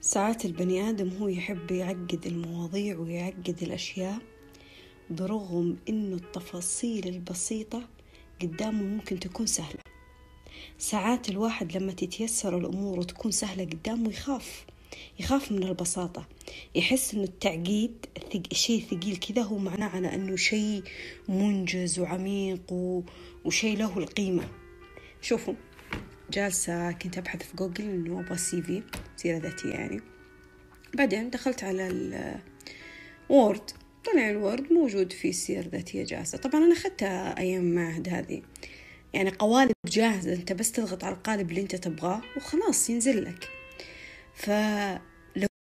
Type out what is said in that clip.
ساعات البني آدم هو يحب يعقد المواضيع ويعقد الأشياء برغم إنه التفاصيل البسيطة قدامه ممكن تكون سهلة. ساعات الواحد لما تتيسر الأمور وتكون سهلة قدامه يخاف يخاف من البساطة. يحس إنه التعقيد شيء ثقيل كذا هو معناه على إنه شيء منجز وعميق و... وشيء له القيمة. شوفوا جالسة كنت أبحث في جوجل إنه أبغى CV سيرة ذاتية يعني. بعدين دخلت على ال Word طلع ال Word موجود فيه سيرة ذاتية جاهزة طبعا أنا أخذتها أيام معهد هذه. يعني قوالب جاهزة أنت بس تضغط على القالب اللي أنت تبغاه وخلاص ينزل لك. ف